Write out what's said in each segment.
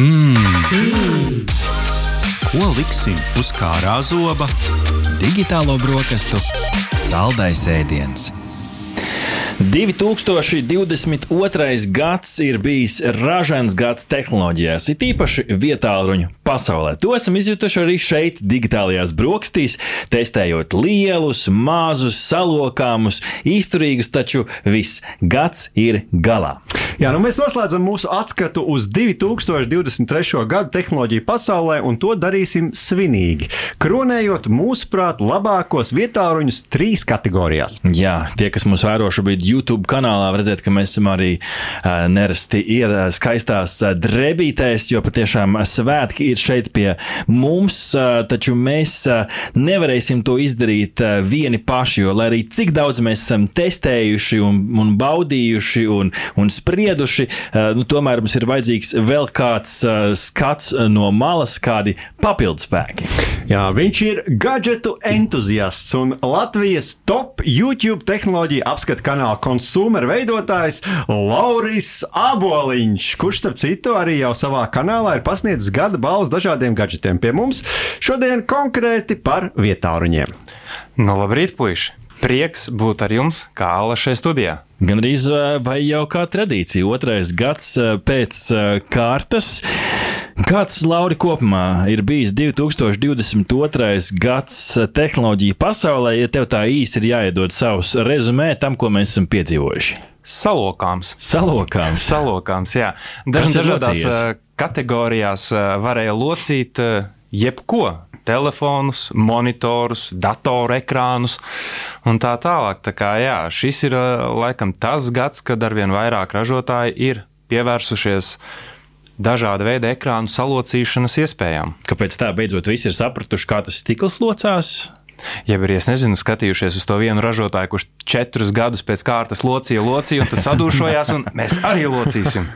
Hmm. Ko liksim uz kārā zoba? Digitālo brokastu saldais ēdiens. 2022. gads ir bijis ražīgs gads tehnoloģijās, it īpaši vietāluņu pasaulē. To esam izjutuši arī šeit, digitālajās brokastīs, testējot lielus, mazus, salokāmus, izturīgus, taču viss gads ir galā. Jā, nu mēs noslēdzam mūsu atskatu uz 2023. gadu tehnoloģiju pasaulē, un to darīsim svinīgi. Kronējot mūsuprāt labākos vietāluņus trīs kategorijās. Jā, tie, kas mūs vēro šobrīd YouTube kanālā, redzēt, ka mēs esam arī uh, nerasti ir uh, skaistās uh, drebītēs, jo patiešām svētki ir šeit pie mums, uh, taču mēs uh, nevarēsim to izdarīt uh, vieni paši, jo lai arī cik daudz mēs esam testējuši un, un baudījuši un, un sprieduši, uh, nu, tomēr mums ir vajadzīgs vēl kāds uh, skats no malas, kādi papildspēki. Jā, viņš ir gadgetu entuziasts un Latvijas top YouTube tehnoloģija apskata kanāla konsumer veidotājs Lauris Aboliņš, kurš, starp citu, arī jau savā kanālā ir pasniedzis gada balvas dažādiem gadgetiem. Pie mums šodien konkrēti par vietāruņiem. Nu, labrīt, puiši! Prieks būt ar jums, kā Alla šajā studijā. Gan arī vai jau kā tradīcija, otrais gads pēc kārtas. Kāds, Lauri, kopumā ir bijis 2022. gads tehnoloģiju pasaulē, ja tev tā īsi ir jāiedod savus rezumē tam, ko mēs esam piedzīvojuši? Salokāms. Salokāms. Salokāms, jā. Daž, dažādās locījies? kategorijās varēja locīt jebko. Telefonus, monitorus, datoru ekrānus un tā tālāk. Tā kā, jā, šis ir laikam tas gads, kad arvien vairāk ražotāji ir pievērsušies dažāda veida ekrānu salocīšanas iespējām. Kāpēc tā beidzot visi ir sapratuši, kā tas stikls locās? Ja arī es nezinu, skatījušies uz to vienu ražotāju, kurš četrus gadus pēc kārtas locīja, locīja, un tas sadūšojās, un mēs arī locīsim.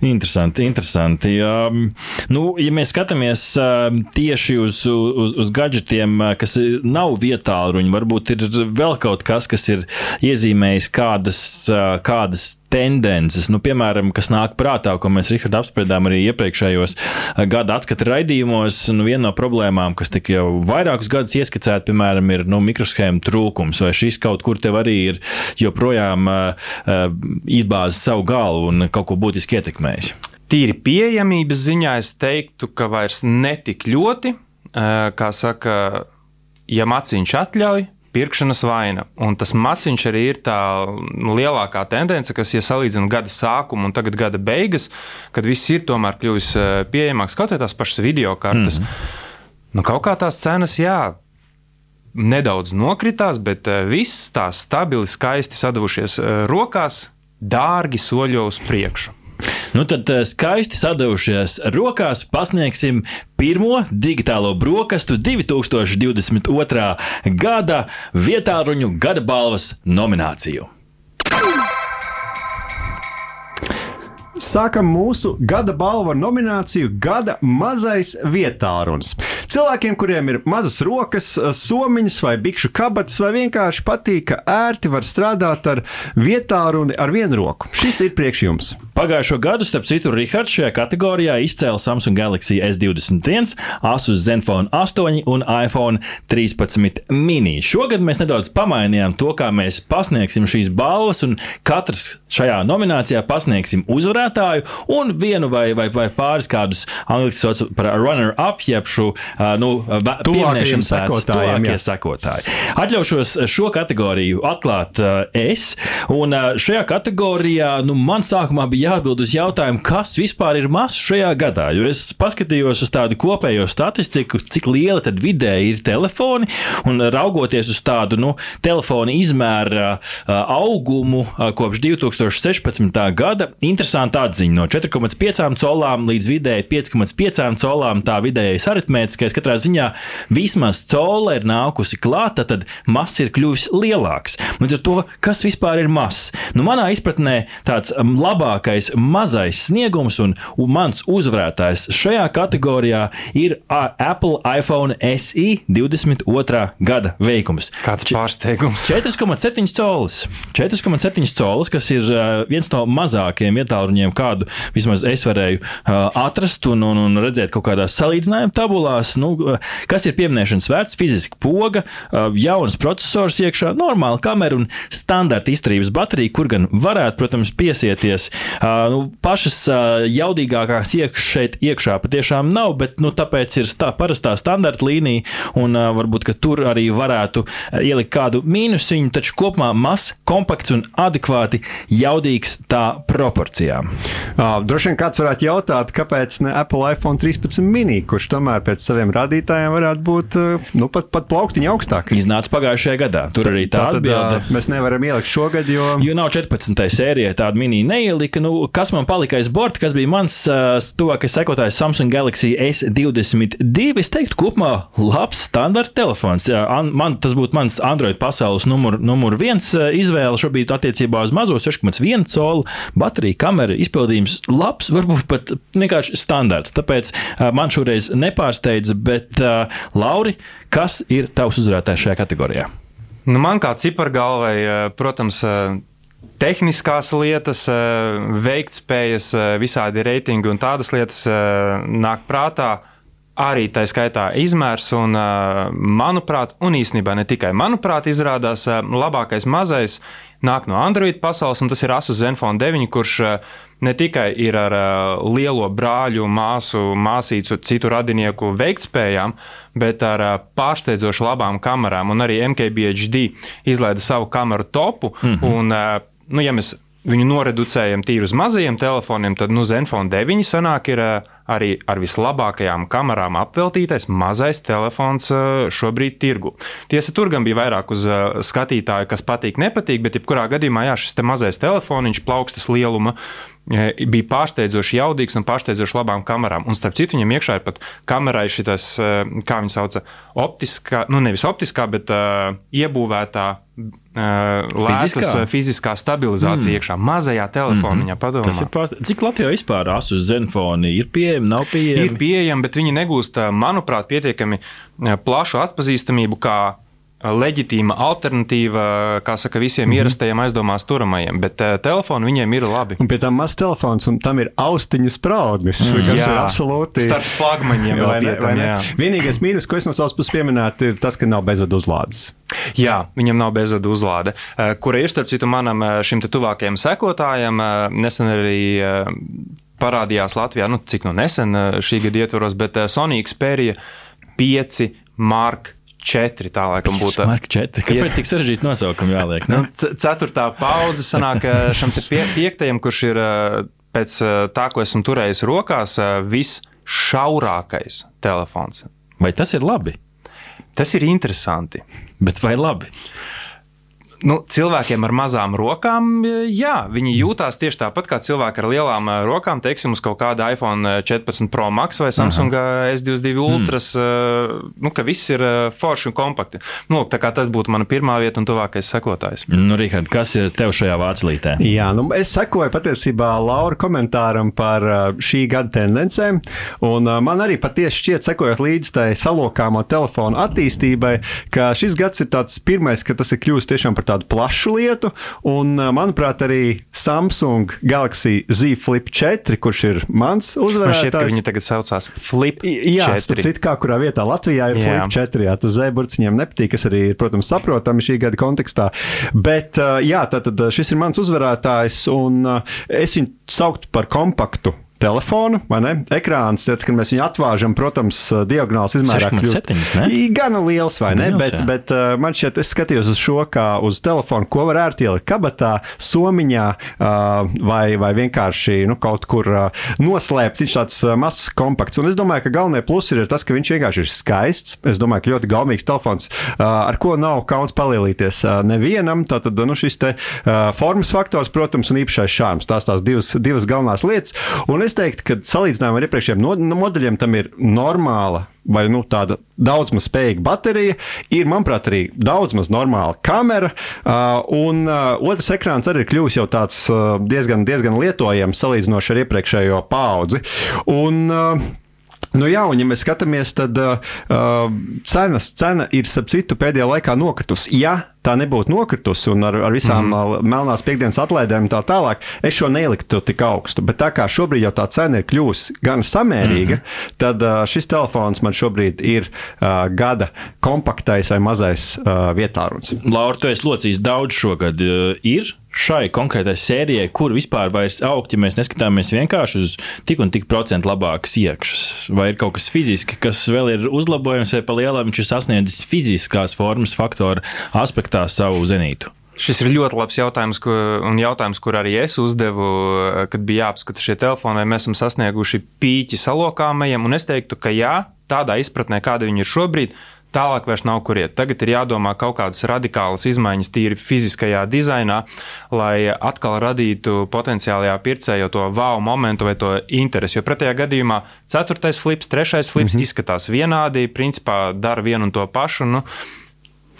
Interesanti, interesanti. Um, nu, ja mēs skatāmies uh, tieši uz, uz, uz gadgetiem, uh, kas nav vietā, ruņi, varbūt ir vēl kaut kas, kas ir iezīmējis kādas, uh, kādas tendences, nu, piemēram, kas nāk prātā, ko mēs Rihards apspriedām arī iepriekšējos gada atskatu raidījumos. Nu, viena no problēmām, kas tika jau vairākus gadus ieskicēta, piemēram, ir nu, mikroshēmu trūkums, vai šis kaut kur tev arī ir joprojām uh, izbāzis savu galvu un kaut ko būtiski ietekmējis. Tīri pieejamības ziņā es teiktu, ka vairs netik ļoti, kā saka, ja maciņš atļauj, pirkšanas vaina. Un tas maciņš arī ir tā lielākā tendence, kas, ja salīdzina gada sākumu un tagad gada beigas, kad viss ir tomēr kļuvis pieejamāks, kaut arī tās pašas video kartes. Mm -hmm. Nu, kaut kā tās cenas, jā. Nedaudz nokritās, bet viss tā stabili, skaisti sadavušies rokās, dārgi soļo uz priekšu. Nu, tad skaisti sadavušies rokās pasniegsim pirmo digitālo brokastu 2022. gada vietāruņu gada balvas nomināciju. Sākam mūsu gada balvu nomināciju Gada mazais vietārunis. Cilvēkiem, kuriem ir mazas rokas, somiņas vai bikšu kabatas, vai vienkārši patīk, ka ērti var strādāt ar vietāru ar vienu roku. Šis ir priekš jums. Pagājušo gadu, starp citu, Rihards šajā kategorijā izcēla Samsung Galaxy S21, Asus Zenfone 8 un iPhone 13 mini. Šogad mēs nedaudz pamainījām to, kā mēs pasniegsim šīs balvas, un katrs šajā nominācijā pasniegsim uzvarētāju un vienu vai, vai, vai pāris kādus angļuiski sauc par runner-up, jeb šo nu, pieminēšanas tuvākie sekotāji. Atļaušos šo kategoriju atklāt uh, es, un uh, šajā kategorijā nu, man sākumā bija jāatbild uz jautājumu, kas vispār ir mazs šajā gadā. Jo es paskatījos uz tādu kopējo statistiku, cik liela tad vidēji ir telefoni, un raugoties uz tādu nu, telefona izmēra augumu kopš 2000. 2016. gada interesanta atziņa no 4,5 colām līdz vidēji 5,5 colām. Tā vidējais aritmētiskais katrā ziņā vismaz cola ir nākusi klāta, tad masa ir kļuvis lielāks. Līdz ar to, kas vispār ir mazs? Nu, manā izpratnē tāds labākais kopējais mazais sniegums, un, mans uzvarētājs šajā kategorijā ir Apple iPhone SE 22. gada veikums. Kāds pārsteigums? 4,7 colis. 4,7 colis, kas ir viens no mazākajiem ietāluņiem, kādu vismaz es varēju atrast un, un, un redzēt kaut kādās salīdzinājuma tabulās. Nu, kas ir pieminēšanas vērts? Fiziski poga, jauns processors iekšā, normāla kamera un standarta izturības baterija, kur gan varētu, protams, piesieties. Uh, nu, pašas jaudīgākās iekšā šeit iekšā patiešām nav, bet nu, tāpēc ir tā parastā standarta līnija, un varbūt tur arī varētu ielikt kādu mīnusiņu, taču kopumā mazs, kompakts un adekvāti jaudīgs tā proporcijām. Droši vien kāds varētu jautāt, kāpēc ne Apple iPhone 13 mini, kurš tomēr pēc saviem radītājiem varētu būt nu, pat, pat plauktiņa augstāk. Iznāca pagājušajā gadā. Tur arī tā atbilde. Uh, mēs nevaram ielikt šogad, jo. Jo nav 14. sērijā tāda mini neielika. Nu, kas man palika aiz borta, kas bija mans uh, tuvākais sekotājs Samsung Galaxy S22? Es teiktu, kopumā labs standarta telefons. Jā, an, man, tas būtu mans Android pasaules numur, numur viens izvēle šobrīd attiecībā uz mazo 6,1 colu bateriju, kamera, izpildījums labs, varbūt pat vienkārši standarts. Tāpēc uh, man šoreiz nepārsteidz, bet uh, Lauri, kas ir tavs uzvarētājs šajā kategorijā? Nu, man kā cipargalvai, protams, tehniskās lietas, veiktspējas, visādi reitingi un tādas lietas nāk prātā. Arī tā skaitā izmērs, un, manuprāt, un īstenībā ne tikai manuprāt, izrādās labākais mazais nāk no Android pasaules, un tas ir Asus Zenfone 9, kurš ne tikai ir ar lielo brāļu, māsu, māsīcu, citu radinieku veiktspējām, bet ar pārsteidzoši labām kamerām. Un arī MKBHD izlaida savu kameru topu. Mm -hmm. un, nu, ja mēs viņu noreducējam tīri uz mazajiem telefoniem, tad nu, Zenfone 9 sanāk ir arī ar vislabākajām kamerām apveltītais mazais telefons šobrīd tirgu. Tiesa, tur gan bija vairāk uz skatītāju, kas patīk, nepatīk, bet jebkurā gadījumā jā, šis mazais telefoniņš plaukstas lieluma bija pārsteidzoši jaudīgs un pārsteidzoši labām kamerām. Un starp citu, viņam iekšā ir pat kamerai šis, kā viņi sauca, optiskā, nu nevis optiskā, bet uh, iebūvētā lētas fiziskā, fiziskā stabilizācija mm. iekšā, mazajā telefoniņā. Mm -hmm. Tas ir pārst... Cik Latvijā vispār asus zenfoni ir pieejami, nav pieejami? Ir pieejami, bet viņi negūst, manuprāt, pietiekami plašu atpazīstamību kā leģitīma alternatīva, kā saka, visiem mm -hmm. ierastajiem aizdomās turamajiem, bet uh, telefoni viņiem ir labi. Un pie tam mazs telefons, un tam ir austiņu spraudnis, mm. kas jā. ir absolūti. Starp flagmaņiem vēl pie tam, jā. Vienīgais mīnus, ko es no savas puses pieminētu, ir tas, ka nav bezvadu uzlādes. Jā, viņam nav bezvadu uzlāde, uh, kura ir starp citu manam šim tuvākajam sekotājam. Uh, nesen arī parādījās Latvijā, nu, cik nu nesen šī gada ietvaros, bet Sony Xperia 5 Mark Četri tā laikam būtu. Marka 4. Kāpēc tik sarežģīti nosaukumi jāliek? Nu, ceturtā paudze sanāk šam pie, piektajam, kurš ir pēc tā, ko esmu turējis rokās, visšaurākais telefons. Vai tas ir labi? Tas ir interesanti. Bet vai labi? Nu, cilvēkiem ar mazām rokām, jā, viņi jūtās tieši tāpat kā cilvēki ar lielām eh, rokām, teiksim, uz kaut kāda iPhone 14 eh, Pro Max vai Samsung Aha. S22 Ultras, mm. nu, ka viss ir forši un kompakti. Nu, tā kā tas būtu mana pirmā vieta un tuvākais sekotājs. Nu, Rihard, kas ir tev šajā vāclītē? Jā, nu, es sekoju patiesībā Laura komentāram par šī gada tendencēm, un man arī patiesi šķiet, sekojot līdz tai salokāmo telefonu attīstībai, ka šis gads ir tāds pirmais, ka tas ir kļūst tiešām par tādu plašu lietu. Un, manuprāt, arī Samsung Galaxy Z Flip 4, kurš ir mans uzvarētājs. Šķiet, viņi tagad saucās Flip 4. Jā, citu kā kurā vietā Latvijā ir jā. Flip 4. Jā, tas zēburts viņiem nepatīk, kas arī ir, protams, saprotami šī gada kontekstā. Bet jā, tātad šis ir mans uzvarētājs, un es viņu sauktu par kompaktu telefonu, vai ne? Ekrāns, tad, kad mēs viņu atvāžam, protams, diagonāls izmērā kļūst gana liels, vai ne? Liels, bet, jā. bet uh, man šķiet, es skatījos uz šo kā uz telefonu, ko var ērti ielikt kabatā, somiņā uh, vai, vai vienkārši nu, kaut kur noslēpt. Viņš tāds mazs, kompakts. Un es domāju, ka galvenais pluss ir tas, ka viņš vienkārši ir skaists. Es domāju, ka ļoti gaumīgs telefons, ar ko nav kauns palielīties nevienam. Tātad nu, šis te, formas faktors, protams, un īpašais šāms. Tās tās divas, divas galvenās lietas. Un es teiktu, ka salīdzinājumā ar iepriekšējiem no, no modeļiem tam ir normāla vai nu, tāda daudzmaz spējīga baterija. Ir, manuprāt, arī daudzmaz normāla kamera. Uh, un uh, otrs ekrāns arī ir kļuvis jau tāds uh, diezgan, diezgan lietojams salīdzinoši ar iepriekšējo paudzi. Un, uh, Nu jā, un ja mēs skatāmies, tad uh, cenas, cena ir, starp citu, pēdējā laikā nokritusi. Ja tā nebūtu nokritusi un ar, ar visām mm -hmm. melnās piekdienas atlaidēm tā tālāk, es šo neliktu tik augstu. Bet tā kā šobrīd jau tā cena ir kļuvusi gan samērīga, mm -hmm. tad uh, šis telefons man šobrīd ir uh, gada kompaktais vai mazais uh, vietāruns. Laura, tu esi locījis daudz šogad. Uh, ir šai konkrētai sērijai, kur vispār vairs augt, ja mēs neskatāmies vienkārši uz tik un tik procentu labākas iekšas? Vai ir kaut kas fiziski, kas vēl ir uzlabojams, vai pa lielam viņš ir sasniedzis fiziskās formas faktoru aspektu? Aspektā savu zenītu? Šis ir ļoti labs jautājums, ko, un jautājums, kur arī es uzdevu, kad bija jāapskata šie telefoni, vai mēs esam sasnieguši pīķi salokāmajiem. Un es teiktu, ka jā, tādā izpratnē, kāda viņi ir šobrīd, tālāk vairs nav kur iet. Tagad ir jādomā kaut kādas radikālas izmaiņas tīri fiziskajā dizainā, lai atkal radītu potenciālajā pircējā to wow momentu vai to interesi. Jo pretējā gadījumā ceturtais flips, trešais flips mm -hmm. izskatās vienādi, principā dara vienu un to pašu. Nu,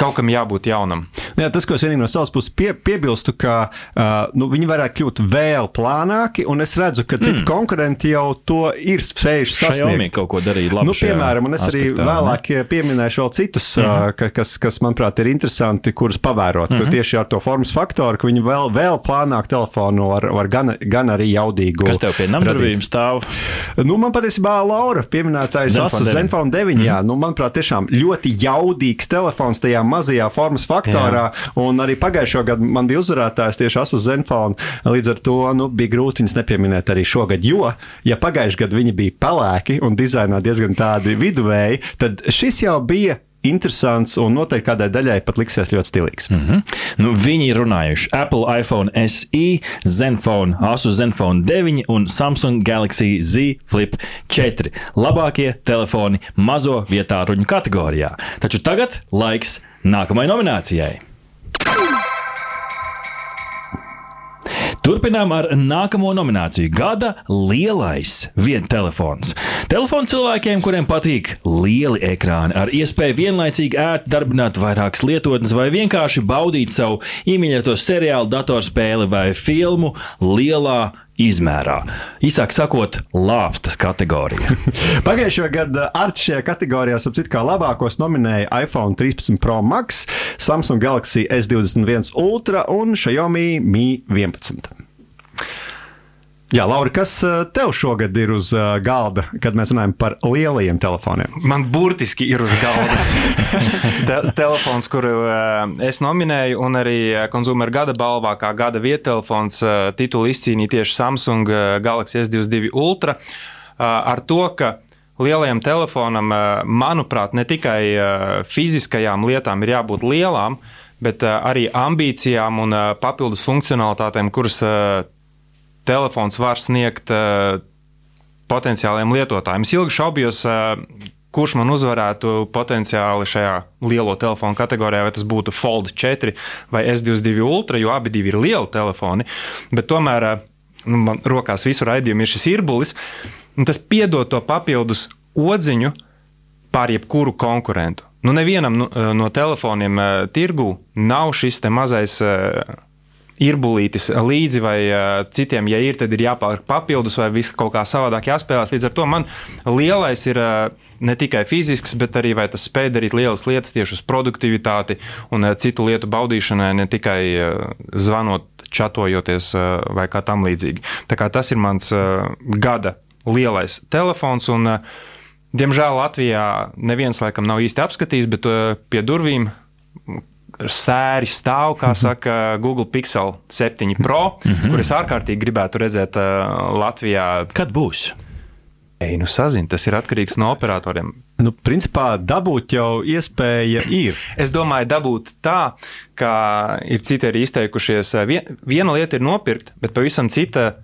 kaut kam jābūt jaunam. Jā, tas, ko es vienīgi no savas puses pie, piebilstu, ka uh, nu, viņi varētu kļūt vēl plānāki, un es redzu, ka citi mm. konkurenti jau to ir spējuši sasniegt. Xiaomi kaut ko darīt labi. Nu, piemēram, un es aspektā, arī vēlāk ne? pieminēšu vēl citus, mm -hmm. uh, ka, kas, kas, manuprāt, ir interesanti, kurus pavērot. Mm -hmm. Tieši ar to formas faktoru, ka viņi vēl, vēl plānāk telefonu var, var gan, gan arī jaudīgu. Kas tev pie namdarbības stāv? Nu, man patiesībā Laura pieminētais Zenfone 9, mm -hmm. jā, nu, manuprāt, tiešām ļoti jaudīgs telefons tajā mazajā formas faktorā. Jā. Un arī pagājušā gada man bija uzvarētājs tieši Asus Zenfone. Līdz ar to nu, bija grūti viņus nepieminēt arī šogad. Jo, ja pagājušajā gadā viņi bija pelēki un dizainā diezgan tādi viduvēji, tad šis jau bija interesants un noteikti kādai daļai pat liksies ļoti stilīgs. Mm -hmm. nu, viņi ir runājuši Apple iPhone SE, Zenfone, Asus Zenfone 9 un Samsung Galaxy Z Flip 4. Labākie telefoni mazo vietā ruņu kategorijā. Taču tagad laiks nākamajai nominācijai. Turpinām ar nākamo nomināciju. Gada lielais viedtelefons. Telefons cilvēkiem, kuriem patīk lieli ekrāni, ar iespēju vienlaicīgi ērti darbināt vairākas lietotnes vai vienkārši baudīt savu iemīļoto seriālu, datorspēli vai filmu lielā izmērā. Īsāk sakot, lāpstas kategorija. Pagājušajā gadā Arts šajā kategorijā, ap citu, kā labākos nominēja iPhone 13 Pro Max, Samsung Galaxy S21 Ultra un Xiaomi Mi 11. Jā, Laura, kas eh, tev šogad ir uz eh, galda, kad mēs runājam par lielajiem telefoniem? Man burtiski ir uz galda Te telefons, kuru eh, es nominēju, un arī konsumeru gada balvā, kā gada viettelefons, titulu izcīnīja tieši Samsung Galaxy S22 Ultra. Ar to, ka lielajam telefonam, manuprāt, ne tikai fiziskajām lietām ir jābūt lielām, bet arī ambīcijām un papildus funkcionalitātēm, kuras telefons var sniegt uh, potenciāliem lietotājiem. Es ilgi šaubījos, uh, kurš man uzvarētu potenciāli šajā lielo telefonu kategorijā, vai tas būtu Fold 4 vai S22 Ultra, jo abi ir lieli telefoni. Bet tomēr uh, nu, man rokās visu raidījumu ir šis irbulis, un tas piedod to papildus odziņu pār jebkuru konkurentu. Nu, nevienam no, no telefoniem tirgu nav šis mazais. Ir bulītis līdzi, vai citiem, ja ir, tad ir jāpērk papildus, vai viss kaut kā savādāk jāspēlās. Līdz ar to man lielais ir. Ne tikai fizisks, bet arī vai tas spēj darīt lielas lietas tieši uz produktivitāti un citu lietu baudīšanai, ne tikai zvanot, čatojoties vai kā tam līdzīgi. Tā kā tas ir mans gada lielais telefons. Un, Diemžēl Latvijā neviens laikam nav īsti apskatījis, bet pie durvīm sēri stāv, kā mhm. saka, Google Pixel 7 Pro, mm -hmm. kuras ārkārtīgi gribētu redzēt uh, Latvijā. Kad būs? Ej, nu, sazini, tas ir atkarīgs no operatoriem. Nu, principā dabūt jau iespēja ir. es domāju, dabūt tā, ka ir citi arī izteikušies. Viena lieta ir nopirkt, bet pavisam cita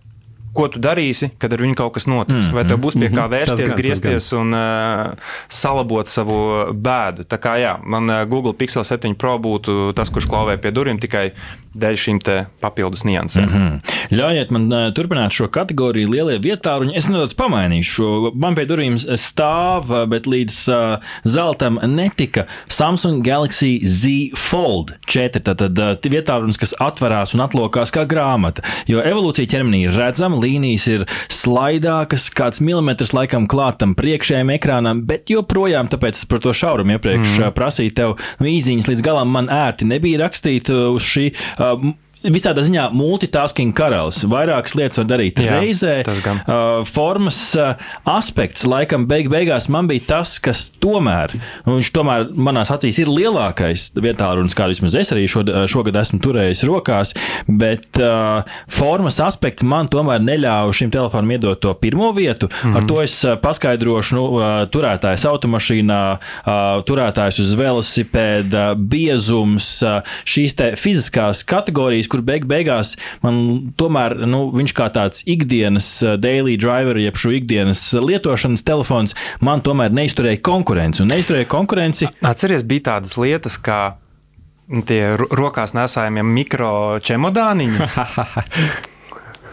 ko tu darīsi, kad ar viņu kaut kas notiks. Vai tev būs pie kā vērsties, Tas gan, griezties un uh, salabot savu bēdu. Tā kā jā, man uh, Google Pixel 7 Pro būtu tas, kurš klauvē pie durvīm tikai dēļ šīm papildus niansēm. Mm -hmm. Ļaujiet man uh, turpināt šo kategoriju lielie vietāruņi. Es nedaudz pamainīšu šo. Man pie durvīm stāv, bet līdz uh, zeltam netika Samsung Galaxy Z Fold 4. Tad uh, vietārunis, kas atverās un atlokās kā grāmata. Jo evolūcija ķermenī ir redzama, līnijas ir slaidākas, kāds milimetrs laikam klātam priekšējiem ekrānam, bet joprojām, tāpēc es par to šaurumu iepriekš mm. prasīju tev nu, īziņas līdz galam man ērti nebija rakstīt uz šī. Uh, Visādā ziņā multitasking karalis. Vairākas lietas var darīt Jā, reizē. tas gan. Uh, formas uh, aspekts, laikam, beig beigās man bija tas, kas tomēr, viņš tomēr manās acīs ir lielākais vietālunis, kā vismaz es arī šo, šogad esmu turējis rokās, bet uh, formas aspekts man tomēr neļāva šim telefonam iedot to pirmo vietu. Mm -hmm. Ar to es uh, paskaidrošu, nu, uh, turētājs automašīnā, uh, turētājs uz velosipēda, biezums, uh, šīs te fiziskās kategorijas, kur beig beigās man tomēr nu, viņš kā tāds ikdienas uh, daily driver, jeb šo ikdienas lietošanas telefons, man tomēr neizturēja konkurenci. Un neizturēja konkurenci. Atceries, bija tādas lietas, kā tie ro- rokās nesājamie mikro čemodāniņi.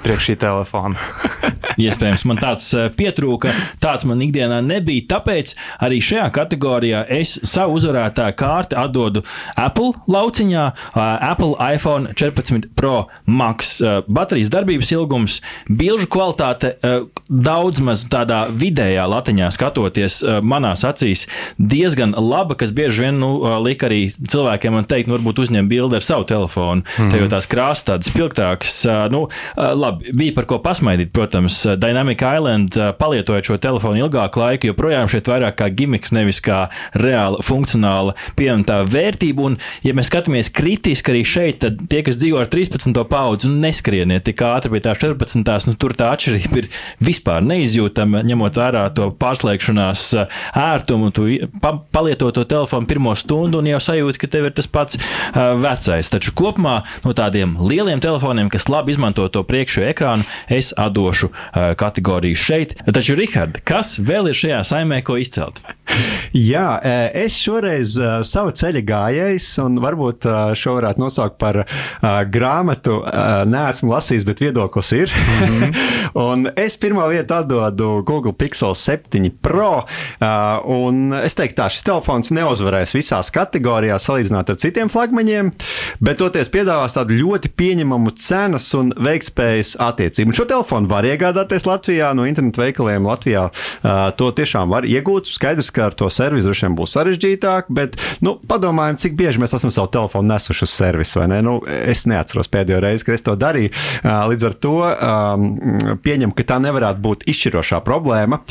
Priekš šī telefona. Iespējams, man tāds eh, pietrūka, tāds man ikdienā nebija. Tāpēc arī šajā kategorijā es savu uzvarētāju kārti atdodu Apple lauciņā. eh, Apple iPhone 14 Pro Max eh, baterijas darbības ilgums, bilžu kvalitāte daudz maz tādā vidējā latiņā skatoties, manās acīs diezgan laba, kas bieži vien nu, lika arī cilvēkiem man teikt, nu, varbūt uzņem bildi ar savu telefonu. Mm -hmm. Tev tās krāsas tādas spilgtākas. Nu, eh, labi, bija par ko pasmaidīt, protams. Dynamic Island eh, palietojot šo telefonu ilgāku laiku, joprojām šeit vairāk kā gimiks, nevis kā reāla funkcionāla pievienotā vērtība. Un, ja mēs skatāmies kritiski arī šeit, tad tie, kas dzīvo ar 13. paudzi un neskrieniet tik ātri pie tā 14. Nu, tur tā atšķirība ir vispār neizjūtama, ņemot vērā to pārslēgšanās eh, ērtumu. Tu pa, palieto to telefonu pirmo stundu un jau sajūti, ka tev ir tas pats uh, vecais. Taču kopumā no tādiem lieliem telefoniem, kas labi izmanto to priekšējo ekrānu, es atdošu uh, kategoriju šeit. Taču, Rihard, kas vēl ir šajā saimē, ko izcelt? Jā, eh, es šoreiz uh, savu ceļa gājējs, un varbūt uh, šo varētu nosaukt par grāmatu. Uh, Nē, esmu lasījis, bet viedoklis ir. Mm -hmm. un es pirmā vietā atdodu Google Pixel 7 Pro. Un es teiktu, tā šis telefons neuzvarēs visās kategorijās, salīdzinot ar citiem flagmaņiem, bet toties piedāvās tādu ļoti pieņemamu cenas un veiktspējas attiecību. Un šo telefonu var iegādāties Latvijā no internetu veikaliem. Latvijā to tiešām var iegūt. Skaidrs, ka ar to servisu droši vien būs sarežģītāk, bet nu, padomājam, cik bieži mēs esam savu telefonu nesuši uz servisu. Ne? Nu, es neatceros pēdējo reizi, kad es to darīju. Līdz ar to um, pieņemu, ka tā nevarētu būt izšķirošā problēma.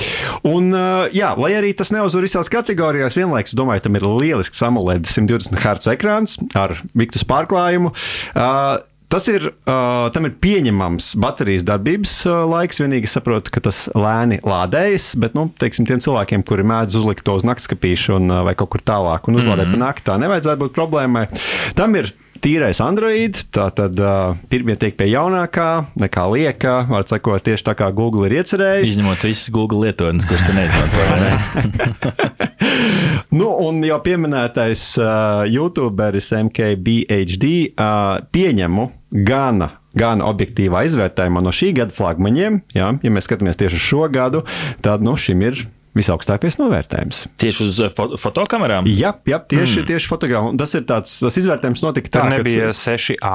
Un, uh, jā, lai arī tas neuzvar visās kategorijās, vienlaikus domāju, tam ir lielisks AMOLED 120 Hz ekrāns ar miktus pārklājumu. Uh, Tas ir, uh, tam ir pieņemams baterijas darbības uh, laiks. Vienīgi saprotu, ka tas lēni lādējas, bet, nu, teiksim, tiem cilvēkiem, kuri mēdz uzlikt to uz naktskapīšu un, uh, vai kaut kur tālāk un uzlādēt mm -hmm. pa nakti, tā nevajadzētu būt problēmai. Tam ir tīrais Android, tā tad uh, pirmie tiek pie jaunākā, nekā lieka, var sakot, tieši tā kā Google ir iecerējis. Izņemot visas Google lietotnes, kuras te neizmanto. Nu, un jau pieminētais uh, YouTuberis MKBHD uh, pieņemu gana. Gan objektīvā izvērtējumā no šī gada flagmaņiem, jā, ja mēs skatāmies tieši uz šo gadu, tad nu, šim ir visaugstākais novērtējums. Tieši uz fo fotokamerām? Jā, jā tieši, mm. tieši fotogrāfā. Tas ir tāds, tas izvērtējums notika tā, Tā ka nebija 6A.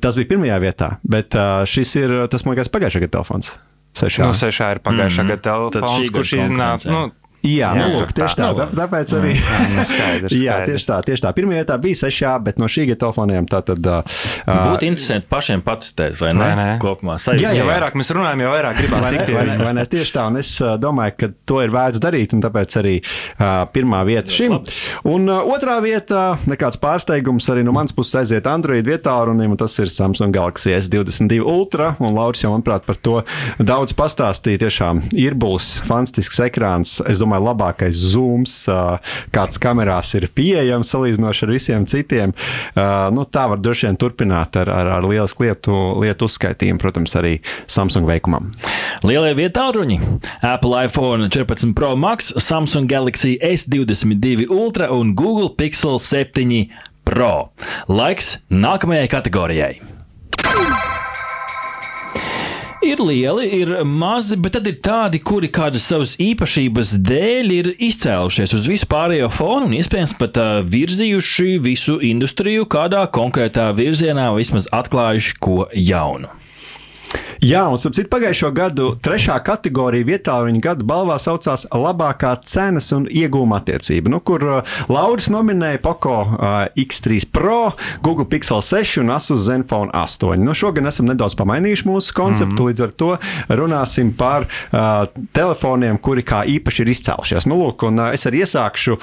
tas bija pirmajā vietā, bet uh, šis ir tas, man liekas, pagājušā gada telefons. Sešā. No 6A ir pagājušā mm. gada telefons, kurš iznāca. Nu, Jā, Jā, nu, lūk, tieši tā. tā. Tāpēc arī. Jā, nu, skaidrs, Jā, skaidrs. tieši tā, tieši tā. Pirmā vietā bija sešā, bet no šī gada telefoniem tā tad. Uh, Būtu interesanti pašiem patestēt, vai ne? Vai ne? Kopumā Jā, sajūta. Jo vairāk mēs runājam, jo vairāk ne, tikt vai, ne, vai ne, tieši tā, un es domāju, ka to ir vērts darīt, un tāpēc arī uh, pirmā vieta šim. Un uh, otrā vieta, nekāds pārsteigums arī no manas puses aiziet Android vietā, un tas ir Samsung Galaxy S22 Ultra, un Lauris jau, manuprāt, par to daudz pastāstīja. Tiešām ir būs fantastisks ekrāns. Es domāju, domāju, labākais zooms, kāds kamerās ir pieejams salīdzinoši ar visiem citiem. Nu, tā var droši vien turpināt ar, ar, ar lielisku lietu, lietu uzskaitījumu, protams, arī Samsung veikumam. Lielie vietāluņi - Apple iPhone 14 Pro Max, Samsung Galaxy S22 Ultra un Google Pixel 7 Pro. Laiks nākamajai kategorijai. Ir lieli, ir mazi, bet tad ir tādi, kuri kādas savas īpašības dēļ ir izcēlušies uz visu pārējo fonu un iespējams pat uh, virzījuši visu industriju kādā konkrētā virzienā, vismaz atklājuši ko jaunu. Jā, un starp citu, pagājušo gadu trešā kategorija vietā viņa gada balvā saucās labākā cenas un iegūma attiecība, nu, kur uh, Lauris nominēja Poco uh, X3 Pro, Google Pixel 6 un Asus Zenfone 8. Nu, šogad esam nedaudz pamainījuši mūsu konceptu, mm -hmm. līdz ar to runāsim par uh, telefoniem, kuri kā īpaši ir izcēlušies. Nu, lūk, un, uh, es arī iesākšu uh,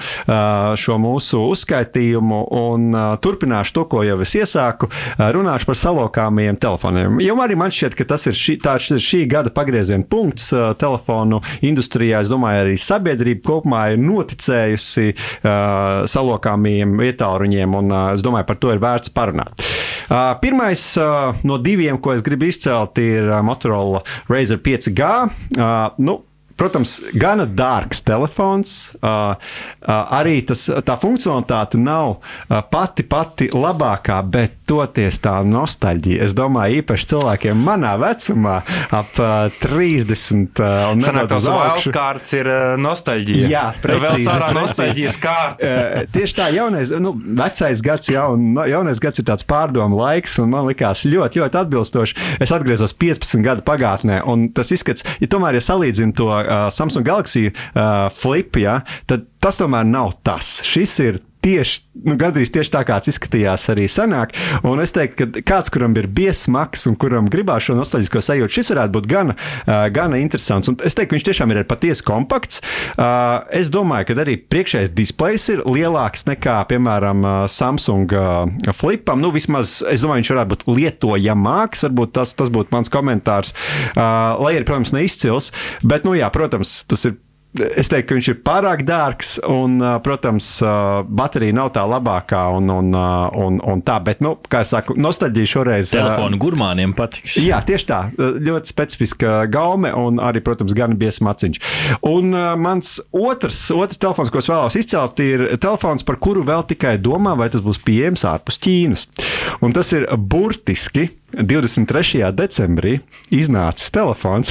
šo mūsu uzskaitījumu un uh, turpināšu to, ko jau es iesāku. Uh, runāšu par salokāmajiem telefoniem. Jo arī man šķiet, ka tas ir šī, tāds ir šī gada pagrieziena punkts uh, telefonu industrijā. Es domāju, arī sabiedrība kopumā ir noticējusi uh, salokāmajiem vietāluņiem, un uh, es domāju, par to ir vērts parunāt. Uh, pirmais uh, no diviem, ko es gribu izcelt, ir uh, Motorola Razer 5G. Uh, nu, Protams, gana dārgs telefons. Uh, uh, arī tas, tā funkcionalitāte nav uh, pati pati labākā, bet toties tā nostalģija. Es domāju, īpaši cilvēkiem manā vecumā, ap uh, 30 uh, un nedaudz uz augšu. wildcards ir uh, nostalģija. Jā, Tu vēl precīzi, cārā precīzi. nostalģijas kārta. Uh, Tieši tā, jaunais, nu, vecais gads, jaun, jaunais gads ir tāds pārdomu laiks, un man likās ļoti, ļoti atbilstoši. Es atgriezos 15 gadu pagātnē, un tas izskats, ja tomēr, ja salīdzinu to uh, Samsung Galaxy uh, Flip, ja, tad tas tomēr nav tas. Šis ir tieši, nu, gandrīz tieši tā, kāds izskatījās arī senāk. Un es teiktu, ka kāds, kuram ir biesmaks un kuram gribās šo nostalģisko sajūtu, šis varētu būt gana, uh, gana interesants. Un es teiktu, ka viņš tiešām ir patiesi kompakts. Uh, es domāju, ka arī priekšējais displejs ir lielāks nekā, piemēram, Samsung uh, Flipam. Nu, vismaz es domāju, viņš varētu būt lietojamāks. Varbūt tas, tas būtu mans komentārs. Uh, lai arī, protams, neizcils. Bet, nu, jā, protams, tas ir Es teiktu, ka viņš ir pārāk dārgs, un, protams, baterija nav tā labākā. Un, un, un, un tā, bet, nu, kā jau teicu, nostalģija šoreiz. Telefonu gurmāniem patiks. Jā, tieši tā. Ļoti specifiska gaume un arī, protams, gan biezs maciņš. Un mans otrs, otrs telefons, ko es vēlos izcelt, ir telefons, par kuru vēl tikai domā, vai tas būs pieejams ārpus Ķīnas. Un tas ir burtiski. 23. decembrī iznācis telefons,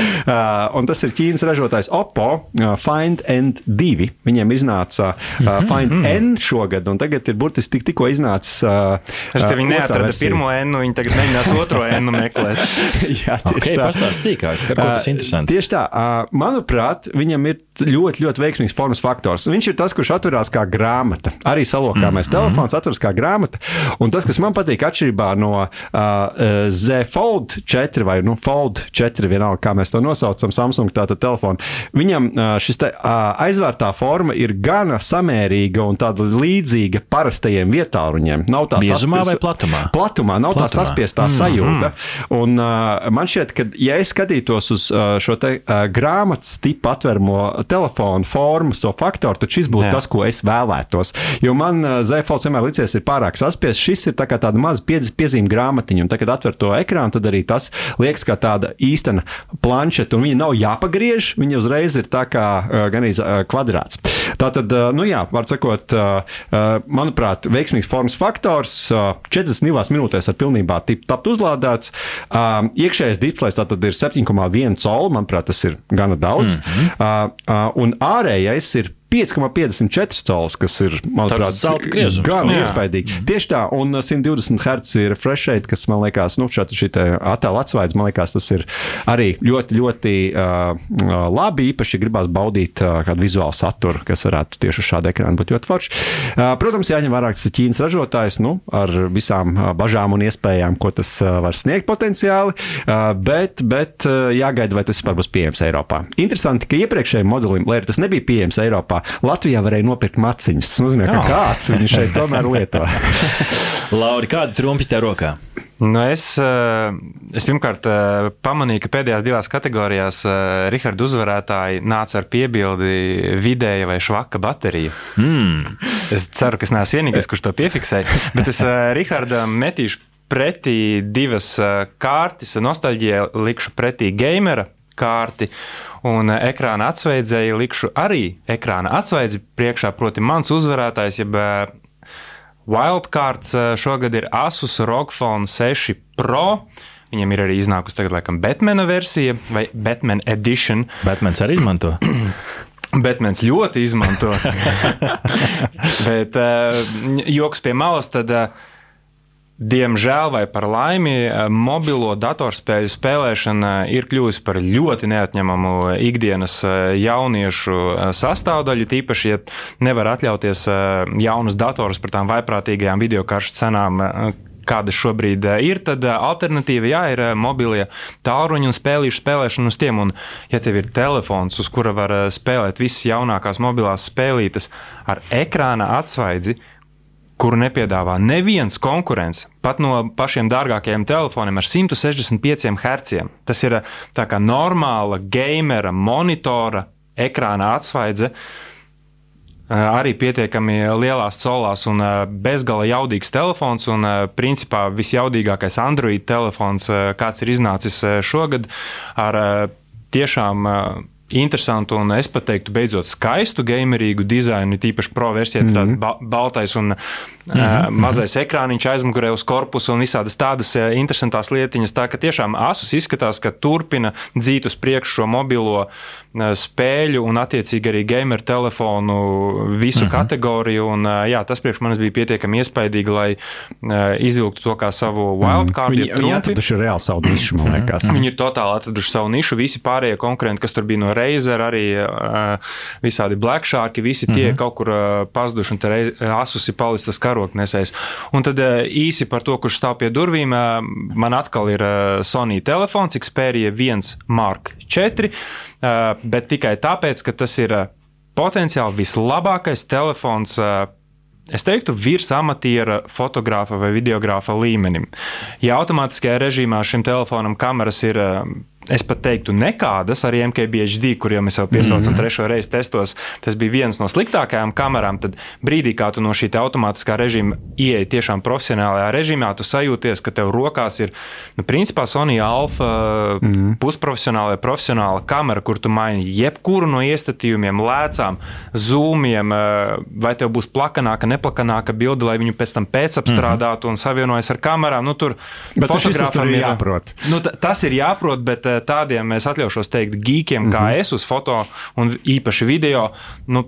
un tas ir Ķīnas ražotājs Oppo uh, Find N2. Viņiem iznāca uh, Find N šogad, un tagad ir burtiski tik, tikko iznācis. Uh, Es te uh, neatrada versija. pirmo enu, viņi tagad mēģinās otro enu meklēt. Jā, tieši Ok, tā. pastāst sīkāk, ko tas interesants. Tieši tā, manuprāt, viņam ir ļoti, ļoti veiksmīgs formas faktors. Viņš ir tas, kurš atverās kā grāmata. Arī salokāmais mm -hmm. telefons atveras kā grāmata. Un tas, kas man patīk, atšķirībā no uh, Z Fold 4 vai nu, Fold 4, vienalga, kā mēs to nosaucam, Samsung tātad telefonu, viņam šis te, aizvērtā forma ir gana samērīga un tāda līdzīga parastajiem vietāluņiem. Nav tā Biezumā saspries- vai platumā? Platumā nav tā Platumā. saspiestā sajūta. Un, uh, man šķiet, ka, ja es skatītos uz uh, šo te, uh, grāmatas tipu atveramo telefonu formas, to faktoru, tad šis būtu Jā. tas, ko es vēlētos. Jo man uh, Zēfals vienmēr licies, ir pārāk saspiests. Šis ir tā kā tāda maza piedz- piezīme grāmatiņa, un tad, kad atver to ekrānu, tad arī tas liekas kā tāda īstena planšeta, un viņa nav jāpagriež, viņa uzreiz ir tā kā uh, gan arī uh, kvadrāts. Tā tad, uh, nu jā, var sakot, uh, uh, manuprāt, veiksmīgs formas faktors. Uh, 42 minūtēs ar pilnībā tapt uzlādēts. Uh, iekšējais displejs tātad ir 7,1 colu, manuprāt, tas ir gana daudz. Mm -hmm. uh, uh, un ārējais ir 5,54 cols, kas ir, manuprāt, gan kā. iespaidīgi. Tieši tā, un 120 Hz ir fresh rate, kas man liekas, nu, šī attēla atsvaids, man liekas, tas ir arī ļoti, ļoti uh, uh, labi. Īpaši gribās baudīt uh, kādu vizuālu saturu, kas varētu tieši uz šāda ekrāna būt ļoti forši. Uh, protams, jāņem vērā, ka tas ir Ķīnas ražotājs, nu, ar visām uh, bažām un iespējām, ko tas uh, var sniegt potenciāli, uh, bet, bet uh, jāgaida, vai tas vispār būs pieejams Eiropā. Interesanti, ka iepriekšējiem modelim, lai arī tas nebija pieejams Eiropā, Latvijā varēja nopirkt maciņus. Tas nozīmē, ka Jā. kāds viņu šeit tomēr lieto. Lauri, kāda trumpi tev rokā? Nu es, eh, es pirmkārt eh, pamanīju, ka pēdējās divās kategorijās eh, Raharda uzvarētāji nāca ar piebildi vidēja vai švaka baterija. Mm. Es ceru, ka es neesmu vienīgais, kurš to piefiksēja, bet es Rahardam metīšu pretī divas kārtas. Nostalģijai likšu pretī gamera kārti, un ekrāna atsveidzēji likšu arī ekrāna atsveidzi priekšā, proti, mans uzvarētājs, jeb Wildcards eh, šogad ir Asus ROG Phone 6 Pro. Viņam ir arī iznākusi tagad, laikam, Batmana versija vai Batman Edition. Batmans arī izmanto. Batmans ļoti izmanto. Bet joks pie malas, tad uh, Diemžēl vai par laimi, eh, mobilo datorspēļu spēlēšana ir kļuvusi par ļoti neatņemamu ikdienas eh, jauniešu eh, sastāvdaļu. Tīpaši, ja nevar atļauties jaunus datorus par tām vaiprātīgajām video karšu cenām, kāda šobrīd ir, tad alternatīva jā, ir mobilie tālruņi un spēlīšu spēlēšana uz tiem. Un, ja tev ir telefons, uz kura var spēlēt visas jaunākās mobilās spēlītes ar ekrāna atsvaidzi, kuru nepiedāvā neviens konkurents, pat no pašiem dārgākajiem telefoniem ar 165 Hz. Tas ir tā kā normāla gamera monitora ekrāna atsvaidze. Arī pietiekami lielās solās un bezgala jaudīgs telefons, un principā visjaudīgākais Android telefons, kāds ir iznācis šogad, ar tiešām interesantu un es pat teiktu, beidzot skaistu gamerīgu dizainu, tīpaši pro versijā, mm -hmm. ba baltais un mm -hmm. uh, mazais ekrāniņš aizmugurē uz korpusu un visādas tādas uh, interesantas lietiņas. Tā ka tiešām Asus izskatās, ka turpina dzīt uz priekšu šo mobilo uh, spēļu un attiecīgi arī gamer telefonu visu mm -hmm. kategoriju. Un, uh, jā, tas priekš manis bija pietiekami iespaidīgi, lai uh, izvilktu to kā savu wildcard. Mm -hmm. Viņi, viņi atraduši reāli savu nišu, man liekas. Viņi ir totāli atraduši savu nišu. Visi pārējie konkurenti, kas tur bija no Razer, arī visādi Black Shark, visi tie -hmm. kaut kur pazuduši, un tur asus ir palicis tas karotnesējs. Un tad īsi par to, kurš stāv pie durvīm, man atkal ir Sony telefons Xperia 1 Mark 4, uh, bet tikai tāpēc, ka tas ir potenciāli vislabākais telefons. Es teiktu, virs amatiera fotogrāfa vai videogrāfa līmenim. Ja automātiskajā režīmā šim telefonam kameras ir es pat teiktu, nekādas arī MKBHD, kuriem mēs jau piesaucam mm -hmm. trešo reizi testos. Tas bija viens no sliktākajām kamerām. Tad brīdī, kad tu no šī automātiskā režīma ieeji tiešām profesionālajā režīmā, tu sajūties, ka tev rokās ir, nu, principā, Sony Alpha mm -hmm. pusprofesionāla, profesionāla kamera, kur tu maini jebkuru no iestatījumiem, lēcām, zūmiem, eh, vai tev būs plakanāka, neplakanāka bilde, lai viņu pēc tam pēcapstrādātu mm -hmm. un savienojas ar kamerām. Nu, tur bet fotogrāfam ir jāprot. Nu, tas ir jāprot, bet tādiem es atļaušos teikt, geekiem, mm -hmm. kā mhm. es uz foto un īpaši video. Nu,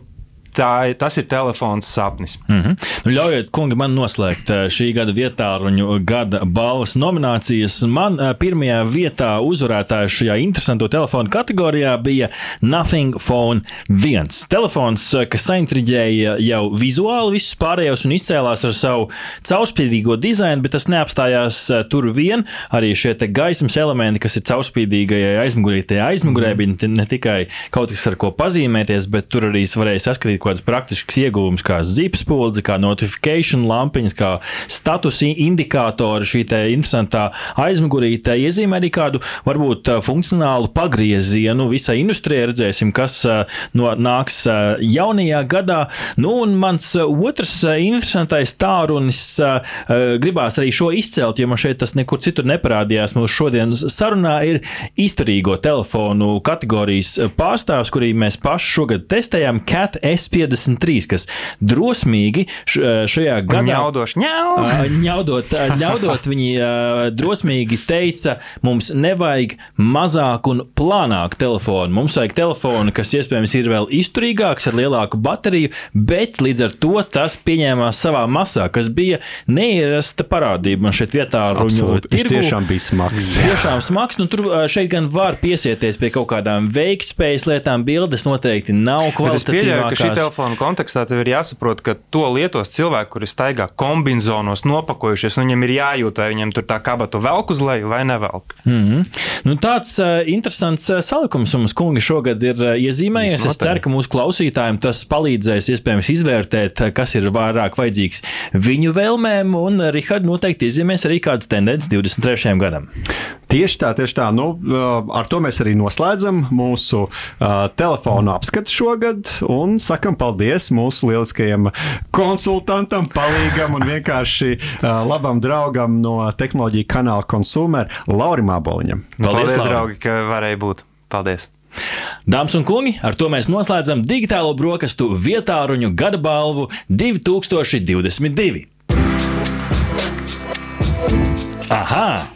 tā, tas ir telefons sapnis. Mm -hmm. nu, ļaujiet, kungi, man noslēgt eh, šī gada vietāruņu gada balvas nominācijas. Man eh, pirmajā vietā uzvarētājs šajā interesanto telefonu kategorijā bija Nothing Phone 1. Telefons, eh, kas saintriģēja jau vizuāli visus pārējos un izcēlās ar savu caurspīdīgo dizainu, bet tas neapstājās tur vien. Arī šie gaismas elementi, kas ir caurspīdīgajai aizmugurē, mm -hmm. bija ne tikai kaut kas, ar ko pazīmēties, bet tur arī varēja saskatīt kādas praktiskas iegūmas, kā zipspuldze, kā notifikācijas lampiņas, kā status indikātori. Šī interesantā aizmugurīte iezīmē arī kādu varbūt funkcionālu pagriezienu visai industrijai. Redzēsim, kas no, nāks jaunajā gadā. Nu, un mans otrs interesantais tārunis gribās arī šo izcelt, jo man šeit tas nekur citur neparādījās. Mūsu šodienas sarunā ir izturīgo telefonu kategorijas pārstāvs, kurī mēs paši šogad testējām Cat SP. 53, kas drosmīgi šajā gadā ņaudoši, ņau. ņaudot, ņaudot, viņi drosmīgi teica, mums nevajag mazāk un plānāk telefonu. Mums vajag telefonu, kas iespējams ir vēl izturīgāks, ar lielāku bateriju, bet līdz ar to tas pieņēmās savā masā, kas bija neierasta parādība. Man šeit vietā ruņu tirgu. tiešām bija smags. Tiešām smags, nu tur šeit gan var piesieties pie kaut kādām veiktspējas lietām, bildes noteikti nav kvalitatīvākās telefonu kontekstā tev ir jāsaprot, ka to lietos cilvēki, kuri staigā kombinācijos, nopakojušies, nu, viņam ir jājūt, vai viņam tur tā kabatu velk uz leju vai nevelk. Mm -hmm. nu, tāds uh, interesants uh, salikums mums, kungi, šogad ir uh, iezīmējies. Es ceru, ka mūsu klausītājiem tas palīdzēs iespējams izvērtēt, kas ir vairāk vajadzīgs viņu vēlmēm, un uh, Rihard noteikti iezīmēs arī kādas tendences 23. gadam. Tieši tā, tieši tā. Nu, ar to mēs arī noslēdzam mūsu uh, telefonu apskatu šogad un sakam paldies mūsu lieliskajam konsultantam, palīgam un vienkārši uh, labam draugam no tehnoloģija kanāla Consumer Laurim Aboliņam. Paldies, paldies draugi, ka varēja būt. Paldies! Dāmas un kungi, ar to mēs noslēdzam digitālo brokastu vietāruņu gada balvu 2022. Aha!